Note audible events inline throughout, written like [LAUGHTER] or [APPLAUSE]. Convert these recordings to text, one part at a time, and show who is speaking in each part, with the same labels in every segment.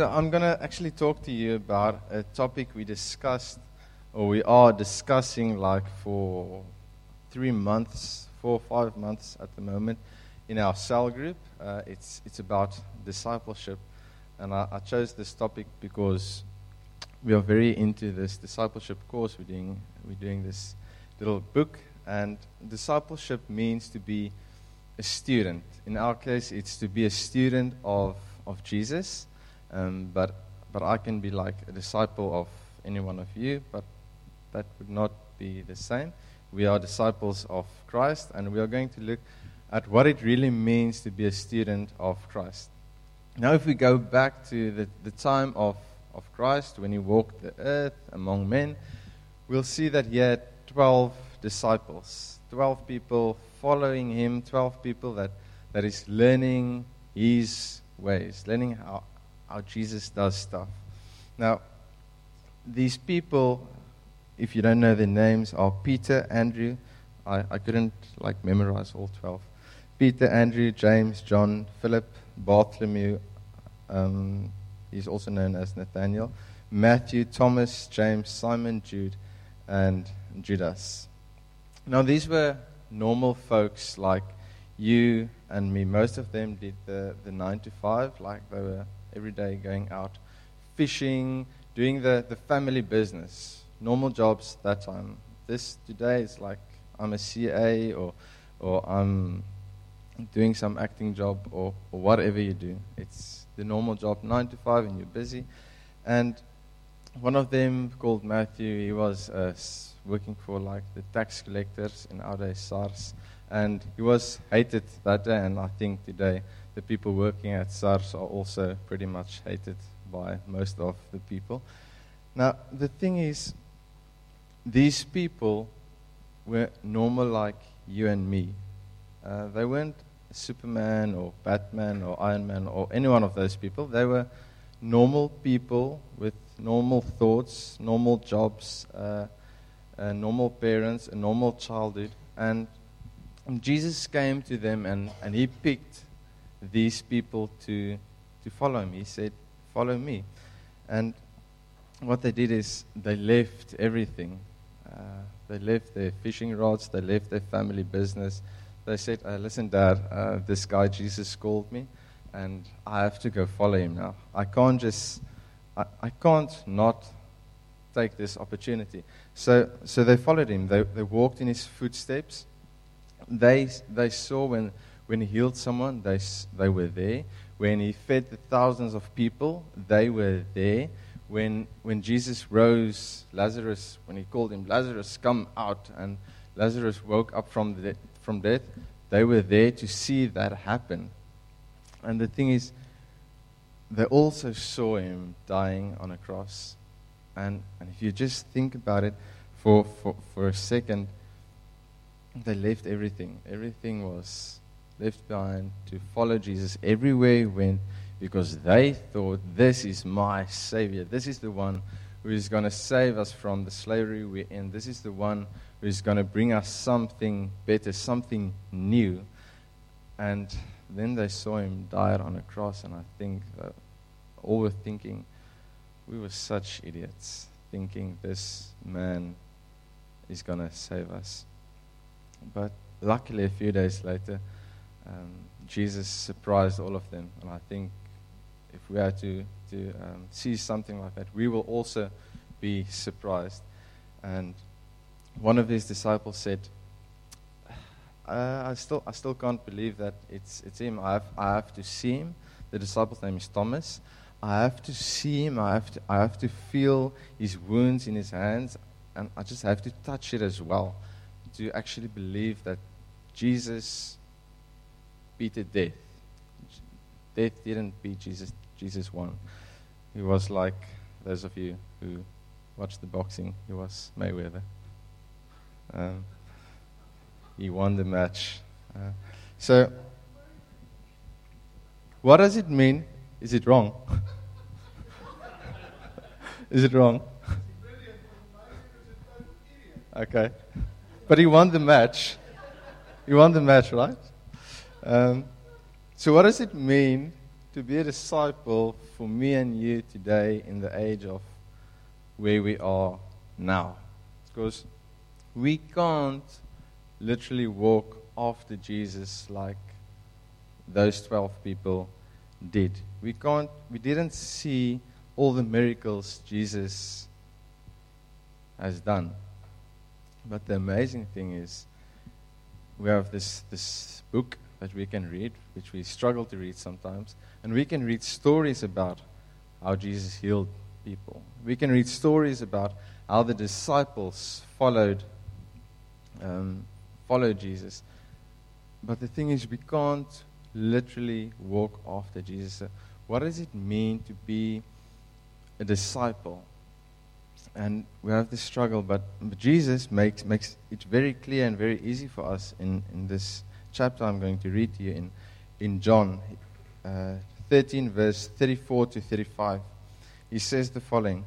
Speaker 1: so I'm going to actually talk to you about a topic we discussed, or we are discussing, like for three months, four or five months at the moment in our cell group. Uh, it's, it's about discipleship. And I, I chose this topic because we are very into this discipleship course. We're doing, we're doing this little book. And discipleship means to be a student. In our case, it's to be a student of, of Jesus. Um, but, but I can be like a disciple of any one of you, but that would not be the same. We are disciples of Christ, and we are going to look at what it really means to be a student of Christ. Now, if we go back to the, the time of, of Christ, when he walked the earth among men, we'll see that he had 12 disciples, 12 people following him, 12 people that, that is learning his ways, learning how, how Jesus does stuff. Now, these people, if you don't know their names, are Peter, Andrew. I, I couldn't like memorize all 12. Peter, Andrew, James, John, Philip, Bartholomew. Um, he's also known as Nathaniel. Matthew, Thomas, James, Simon, Jude, and Judas. Now, these were normal folks like you and me. Most of them did the, the 9 to 5, like they were every day going out fishing, doing the, the family business, normal jobs that time. This today is like I'm a CA or, or I'm doing some acting job or, or whatever you do. It's the normal job, 9 to 5, and you're busy. And one of them called Matthew, he was uh, working for like the tax collectors in our day, SARS. And he was hated that day, and I think today the people working at SARS are also pretty much hated by most of the people. Now, the thing is, these people were normal like you and me. Uh, they weren't Superman or Batman or Iron Man or any one of those people. They were normal people with normal thoughts, normal jobs, uh, uh, normal parents, a normal childhood. And Jesus came to them and, and he picked these people to, to follow him. He said, Follow me. And what they did is they left everything. Uh, they left their fishing rods, they left their family business. They said, uh, Listen, Dad, uh, this guy Jesus called me, and I have to go follow him now. I can't just, I, I can't not take this opportunity. So, so they followed him. They, they walked in his footsteps. They, they saw when, when he healed someone, they, they were there. When he fed the thousands of people, they were there. When, when Jesus rose Lazarus, when he called him, Lazarus, come out, and Lazarus woke up from, the, from death, they were there to see that happen. And the thing is, they also saw him dying on a cross. And, and if you just think about it for, for, for a second, they left everything. Everything was left behind to follow Jesus everywhere he went because they thought, this is my Savior. This is the one who is going to save us from the slavery we're in. This is the one who is going to bring us something better, something new. And then they saw him die on a cross, and I think uh, all were thinking, we were such idiots, thinking this man is going to save us. But luckily, a few days later, um, Jesus surprised all of them. And I think if we are to, to um, see something like that, we will also be surprised. And one of his disciples said, uh, I, still, I still can't believe that it's, it's him. I have, I have to see him. The disciple's name is Thomas. I have to see him. I have to, I have to feel his wounds in his hands. And I just have to touch it as well to actually believe that Jesus beat death. Death didn't beat Jesus. Jesus won. He was like those of you who watched the boxing. He was Mayweather. Um, he won the match. Uh, so, what does it mean? Is it wrong? [LAUGHS] Is it wrong? Okay. But he won the match. He won the match, right? Um, so, what does it mean to be a disciple for me and you today in the age of where we are now. Because we can't literally walk after Jesus like those 12 people did. We can't we didn't see all the miracles Jesus has done. But the amazing thing is we have this this book that we can read, which we struggle to read sometimes, and we can read stories about how Jesus healed people. We can read stories about how the disciples followed um, followed Jesus. But the thing is, we can't literally walk after Jesus. What does it mean to be a disciple? And we have this struggle, but, Jesus makes, makes it very clear and very easy for us in, in this chapter I'm going to read to you in, in John uh, 13, verse 34 to 35. He says the following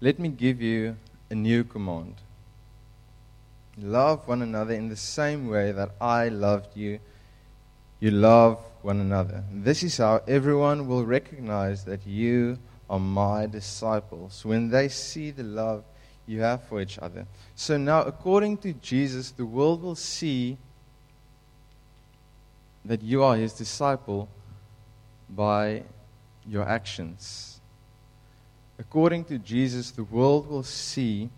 Speaker 1: Let me give you a new command. Love one another in the same way that I loved you. You love one another. This is how everyone will recognize that you are my disciples when they see the love you have for each other. So now, according to Jesus, the world will see that you are his disciple by your actions. According to Jesus, the world will see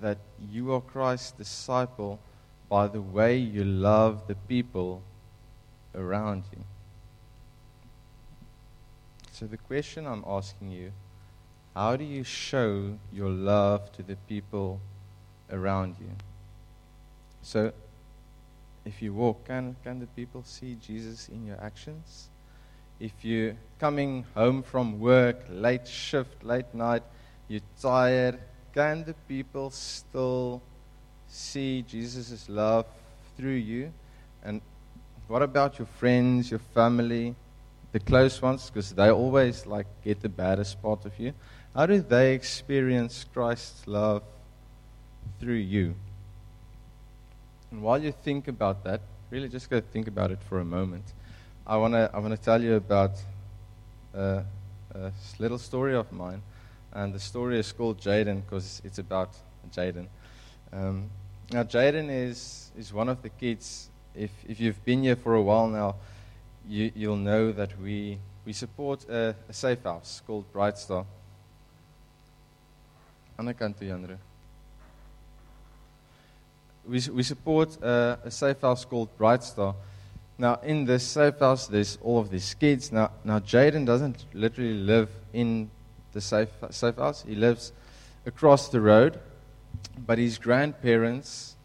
Speaker 1: that you are Christ's disciple by the way you love the people around you. So, the question I'm asking you how do you show your love to the people around you? So, if you walk, can, can the people see Jesus in your actions? If you're coming home from work, late shift, late night, you're tired, can the people still see Jesus' love through you? And what about your friends, your family, the close ones? Because they always like get the baddest part of you. How do they experience Christ's love through you? And while you think about that, really just go think about it for a moment. I want to I wanna tell you about a, a little story of mine. And the story is called Jaden because it's about Jaden. Um, now, Jaden is, is one of the kids. If, if you've been here for a while now, you, you'll know that we, we support a, a safe house called Bright Star. Ander kant toe, we, we support a, a safe house called Bright Star. Now, in this safe house, there's all of these kids. Now, now Jaden doesn't literally live in the safe, safe house. He lives across the road, but his grandparents,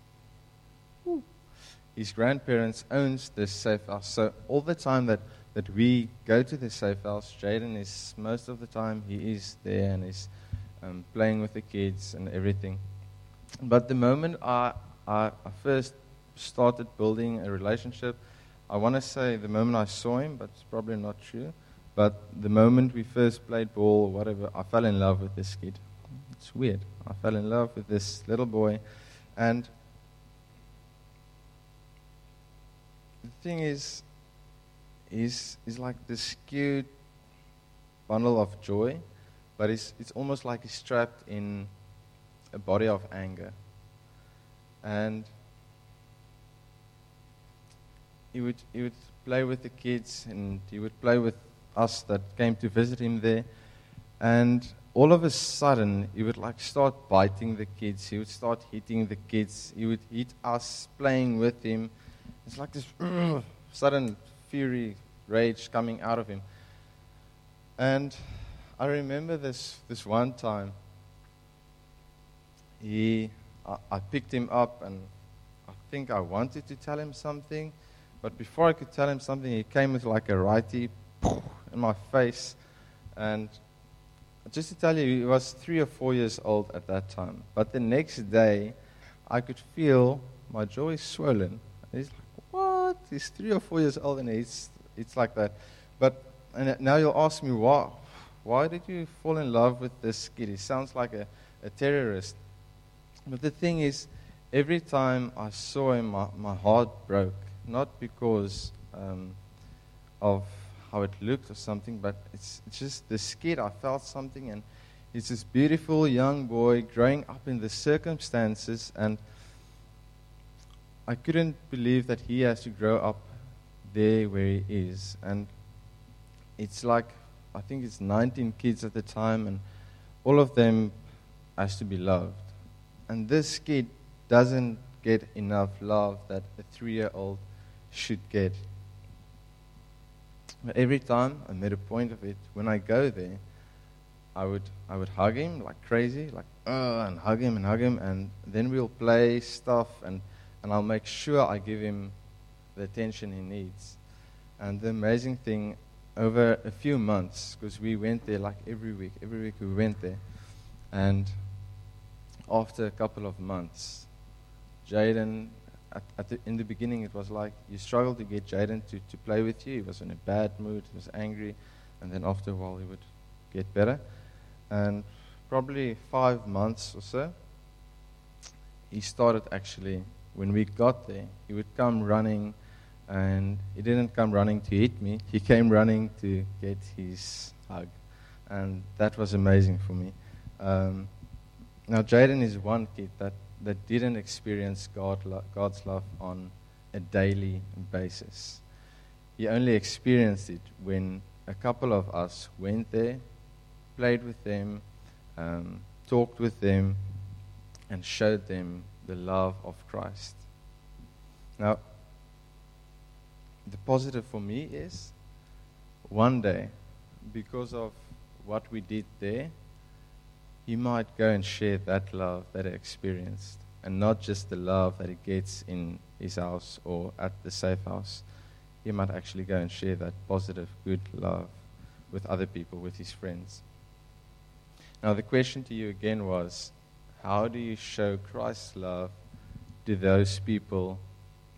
Speaker 1: his grandparents owns this safe house. So all the time that, that we go to the safe house, Jaden is most of the time he is there and is um, playing with the kids and everything. But the moment I, I, I first started building a relationship, I want to say the moment I saw him, but it's probably not true. But the moment we first played ball or whatever, I fell in love with this kid. It's weird. I fell in love with this little boy. And the thing is, he's, he's like this cute bundle of joy, but it's, it's almost like he's trapped in a body of anger. And he would, he would play with the kids and he would play with us that came to visit him there. And all of a sudden, he would like start biting the kids. He would start hitting the kids. He would hit us playing with him. It's like this [CLEARS THROAT] sudden fury, rage coming out of him. And I remember this, this one time. He, I, picked him up and I think I wanted to tell him something. But before I could tell him something, he came with like a righty in my face. And just to tell you, he was three or four years old at that time. But the next day, I could feel my jaw is swollen. And he's like, What? He's three or four years old and he's, it's like that. But and now you'll ask me, why, why did you fall in love with this kid? He sounds like a, a terrorist. But the thing is, every time I saw him, my, my heart broke. Not because. Um, of how it looked or something, but it's, it's just the kid. I felt something, and he's this beautiful young boy growing up in the circumstances, and I couldn't believe that he has to grow up there where he is. And it's like, I think it's 19 kids at the time, and all of them has to be loved. And this kid doesn't get enough love that a three year old should get. But every time I made a point of it, when I go there, I would, I would hug him like crazy, like, oh, and hug him and hug him, and then we'll play stuff, and, and I'll make sure I give him the attention he needs. And the amazing thing, over a few months, because we went there like every week, every week we went there, and after a couple of months, Jaden, at, at the, in the beginning, it was like you struggled to get Jaden to, to play with you. He was in a bad mood, he was angry, and then after a while, he would get better. And probably five months or so, he started actually, when we got there, he would come running, and he didn't come running to hit me, he came running to get his hug. And that was amazing for me. Um, now, Jaden is one kid that, that didn't experience God, God's love on a daily basis. He only experienced it when a couple of us went there, played with them, um, talked with them, and showed them the love of Christ. Now, the positive for me is one day, because of what we did there, he might go and share that love that he experienced and not just the love that he gets in his house or at the safe house. He might actually go and share that positive, good love with other people, with his friends. Now, the question to you again was how do you show Christ's love to those people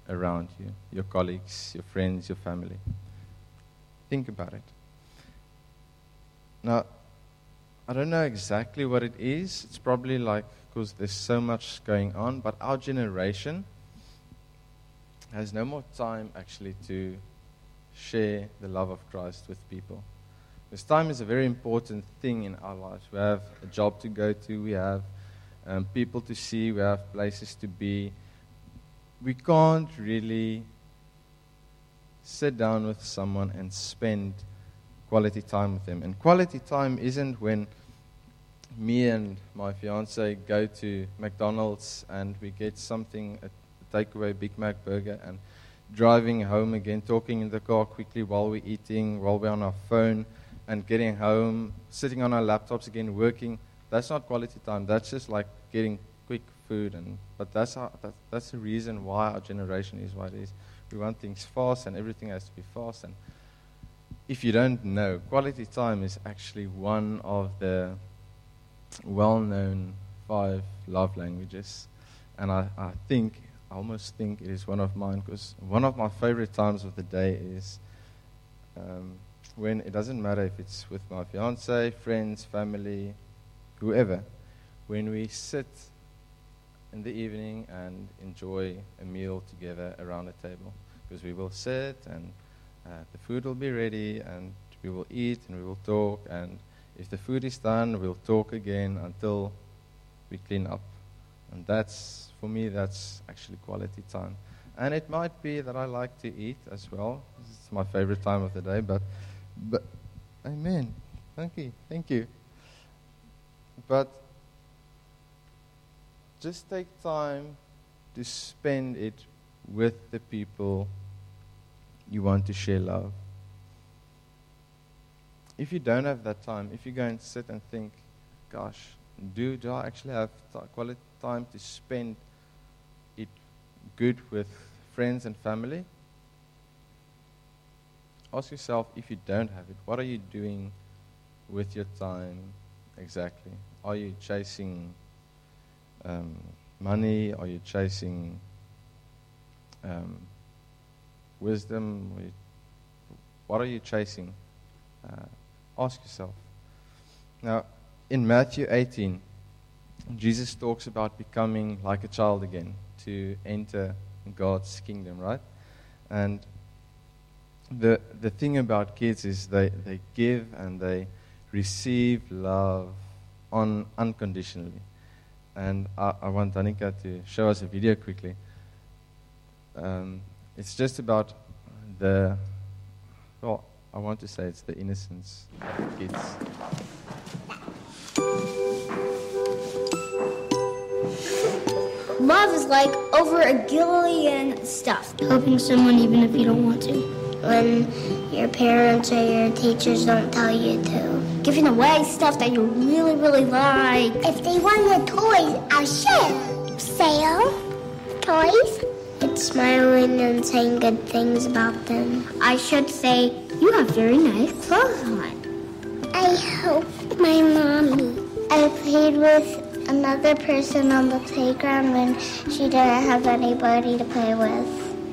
Speaker 1: around you, your colleagues, your friends, your family? Think about it. Now, I don't know exactly what it is. It's probably like because there's so much going on, but our generation has no more time actually to share the love of Christ with people. Because time is a very important thing in our lives. We have a job to go to, we have um, people to see, we have places to be. We can't really sit down with someone and spend quality time with them. And quality time isn't when me and my fiance go to McDonald's and we get something, a takeaway Big Mac burger, and driving home again, talking in the car quickly while we're eating, while we're on our phone, and getting home, sitting on our laptops again, working. That's not quality time. That's just like getting quick food. And but that's that, that's the reason why our generation is what it is. We want things fast, and everything has to be fast. And if you don't know, quality time is actually one of the well known five love languages. And I, I think, I almost think it is one of mine because one of my favorite times of the day is um, when it doesn't matter if it's with my fiance, friends, family, whoever, when we sit in the evening and enjoy a meal together around a table. Because we will sit and uh, the food will be ready and we will eat and we will talk. And if the food is done, we'll talk again until we clean up. And that's, for me, that's actually quality time. And it might be that I like to eat as well. It's my favorite time of the day, but, but amen. Thank you. Thank you. But just take time to spend it with the people you want to share love. If you don't have that time, if you go and sit and think, gosh, do, do I actually have t- quality time to spend it good with friends and family? Ask yourself if you don't have it, what are you doing with your time exactly? Are you chasing um, money? Are you chasing um, wisdom? What are you chasing? Uh, ask yourself. Now, in Matthew 18, Jesus talks about becoming like a child again to enter God's kingdom, right? And the, the thing about kids is they, they give and they receive love on, unconditionally. And I, I want Danica to show us a video quickly. Um, it's just about the, well, I want to say it's the innocence of kids.
Speaker 2: Love is like over a gillion stuff.
Speaker 3: Helping someone even if you don't want to.
Speaker 4: When your parents or your teachers don't tell you to.
Speaker 2: Giving away stuff that you really, really like.
Speaker 4: If they want the toys, I'll share. Sale toys. It's smiling and saying good things about them.
Speaker 2: I should say, you have very nice clothes on.
Speaker 4: I hope my mommy. I played with another person on the playground when she didn't have anybody to play with.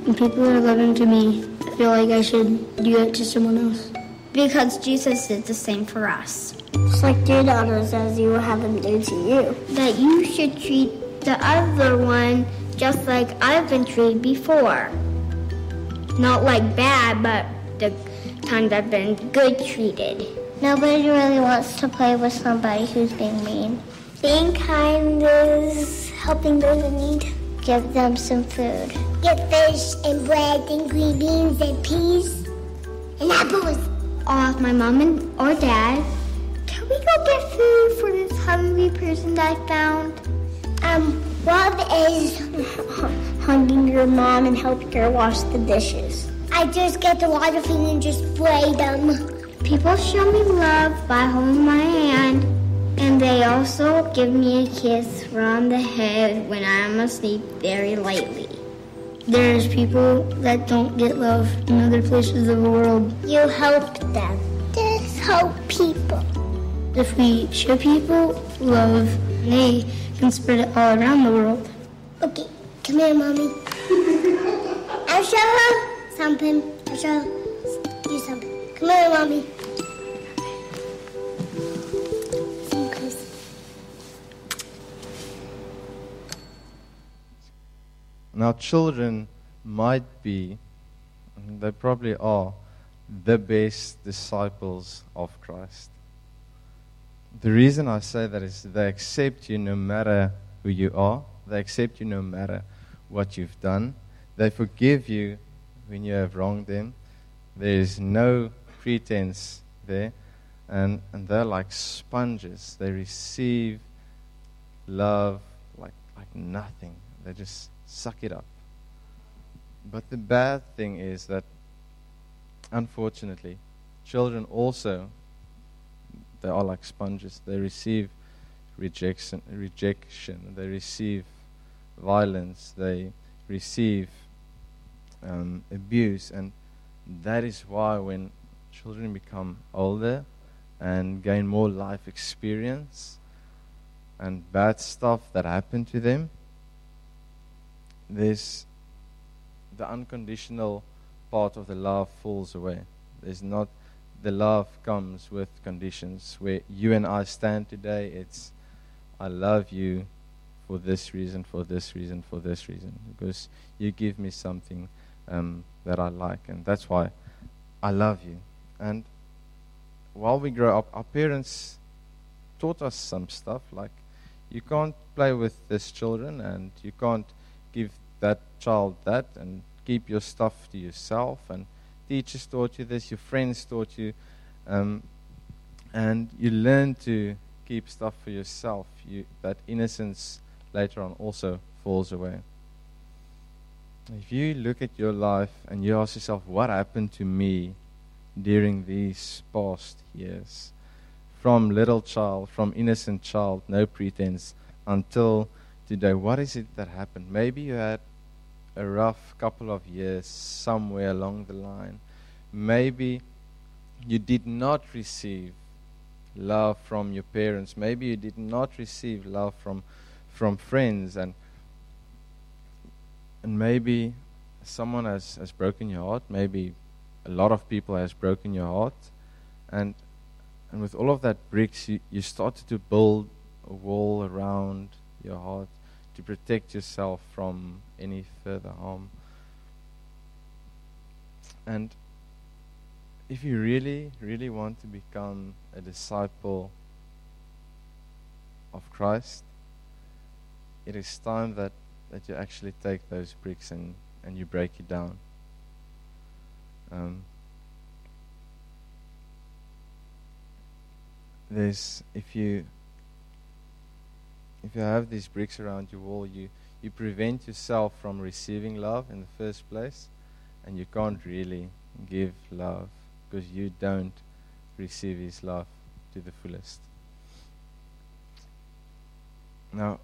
Speaker 3: When people are loving to me, I feel like I should do it to someone else.
Speaker 2: Because Jesus did the same for us.
Speaker 4: Just like your daughter says you will have them do to you.
Speaker 2: That you should treat the other one just like I've been treated before. Not like bad, but the times I've been good treated.
Speaker 4: Nobody really wants to play with somebody who's being mean. Being kind is helping those in need. Give them some food. Get fish and bread and green beans and peas and apples.
Speaker 2: Ask my mom and or dad, can we go get food for this hungry person that I found?
Speaker 4: Um, Rob is hugging your mom and helping her wash the dishes. I just get the water thing and just spray them.
Speaker 2: People show me love by holding my hand, and they also give me a kiss around the head when I'm asleep very lightly.
Speaker 3: There's people that don't get love in other places of the world.
Speaker 4: You help them. Just help people.
Speaker 3: If we show people love, they can spread it all around the world.
Speaker 4: Okay, come here, mommy. I'll show her something. I'll show you something. Come here, mommy.
Speaker 1: Now, children might be, they probably are, the best disciples of Christ. The reason I say that is they accept you no matter who you are, they accept you no matter what you've done, they forgive you when you have wronged them. There is no pretense there, and, and they're like sponges. They receive love like, like nothing, they just suck it up. But the bad thing is that, unfortunately, children also they are like sponges. They receive rejection, rejection. They receive violence. They receive um, abuse, and that is why when children become older and gain more life experience and bad stuff that happened to them, there's the unconditional part of the love falls away. There's not the love comes with conditions. Where you and I stand today, it's I love you for this reason, for this reason, for this reason, because you give me something um, that I like, and that's why I love you. And while we grow up, our parents taught us some stuff like you can't play with this children, and you can't give that child that, and keep your stuff to yourself, and teachers taught you this, your friends taught you, um, and you learn to keep stuff for yourself. You, that innocence later on also falls away. If you look at your life and you ask yourself, what happened to me during these past years? From little child, from innocent child, no pretense, until today, what is it that happened? Maybe you had a rough couple of years somewhere along the line. Maybe you did not receive love from your parents. Maybe you did not receive love from from friends and and maybe someone has, has broken your heart. Maybe a lot of people has broken your heart. And and with all of that bricks you, you started to build a wall around your heart to protect yourself from any further harm. And if you really, really want to become a disciple of Christ, it is time that, that you actually take those bricks and, and you break it down. Um, there's if you if you have these bricks around your wall, you you prevent yourself from receiving love in the first place, and you can't really give love because you don't receive His love to the fullest. Now,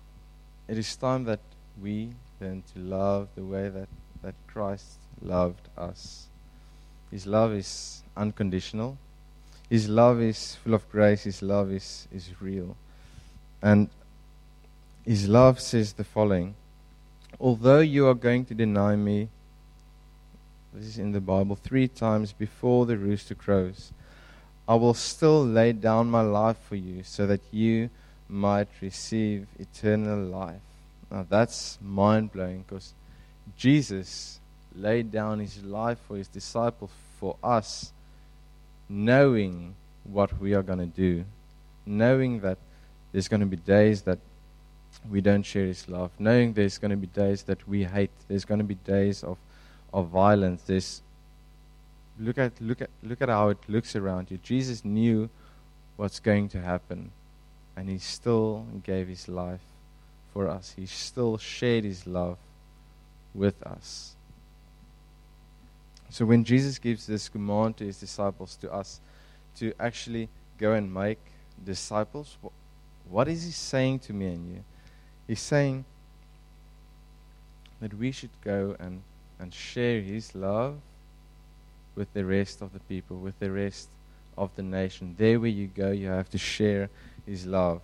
Speaker 1: it is time that we learn to love the way that, that Christ loved us. His love is unconditional. His love is full of grace. His love is, is real. And His love says the following Although you are going to deny me, this is in the Bible, three times before the rooster crows, I will still lay down my life for you so that you might receive eternal life. Now that's mind blowing because Jesus laid down his life for his disciples, for us, knowing what we are going to do, knowing that there's going to be days that we don't share his love, knowing there's going to be days that we hate, there's going to be days of, of violence. There's look at look at look at how it looks around you. Jesus knew what's going to happen and he still gave his life for us. He still shared his love with us. So when Jesus gives this command to his disciples, to us, to actually go and make disciples, what is he saying to me and you? He's saying that we should go and, and share his love with the rest of the people, with the rest of the nation. There where you go, you have to share his love.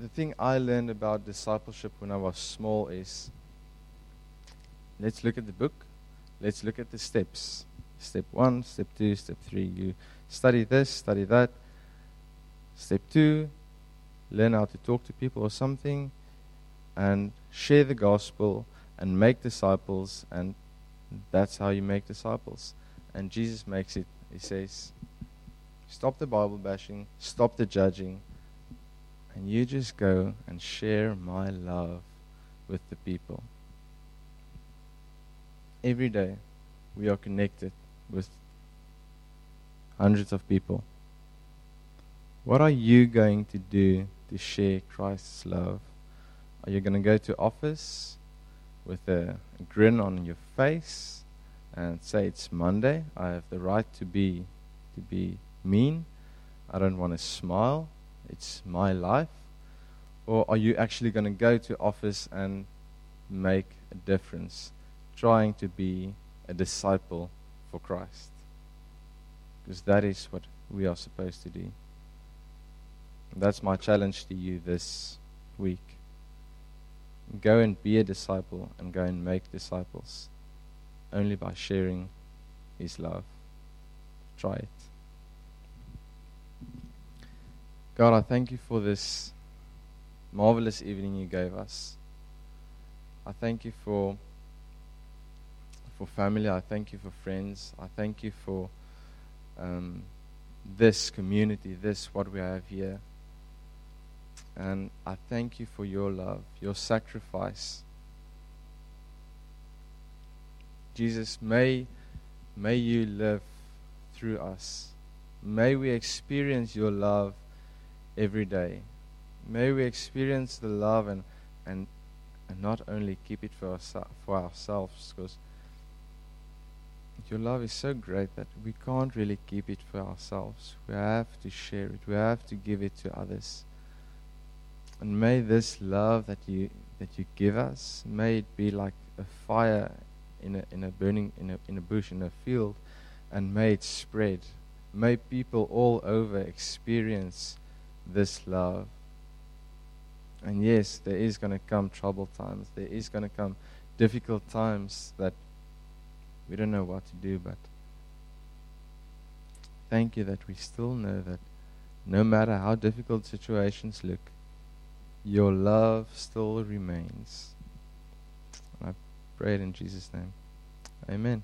Speaker 1: The thing I learned about discipleship when I was small is let's look at the book, let's look at the steps. Step one, step two, step three. You study this, study that. Step two, learn how to talk to people or something, and share the gospel and make disciples, and that's how you make disciples. And Jesus makes it, He says, Stop the Bible bashing, stop the judging, and you just go and share my love with the people. Every day, we are connected with hundreds of people. What are you going to do to share Christ's love? Are you going to go to office with a grin on your face and say it's Monday? I have the right to be to be mean. I don't want to smile. It's my life. Or are you actually going to go to office and make a difference, trying to be a disciple for Christ? Because that is what we are supposed to do. That's my challenge to you this week. Go and be a disciple and go and make disciples only by sharing His love. Try it. God, I thank you for this marvelous evening you gave us. I thank you for for family. I thank you for friends. I thank you for um, this community, this what we have here. And I thank you for your love, your sacrifice. Jesus, may may you live through us. May we experience your love every day. May we experience the love and, and, and not only keep it for, ourse- for ourselves, because your love is so great that we can't really keep it for ourselves. We have to share it, we have to give it to others. And may this love that you, that you give us, may it be like a fire in a, in a burning, in a, in a bush, in a field, and may it spread. May people all over experience this love. And yes, there is going to come trouble times. There is going to come difficult times that we don't know what to do, but thank you that we still know that no matter how difficult situations look, your love still remains. I pray it in Jesus' name. Amen.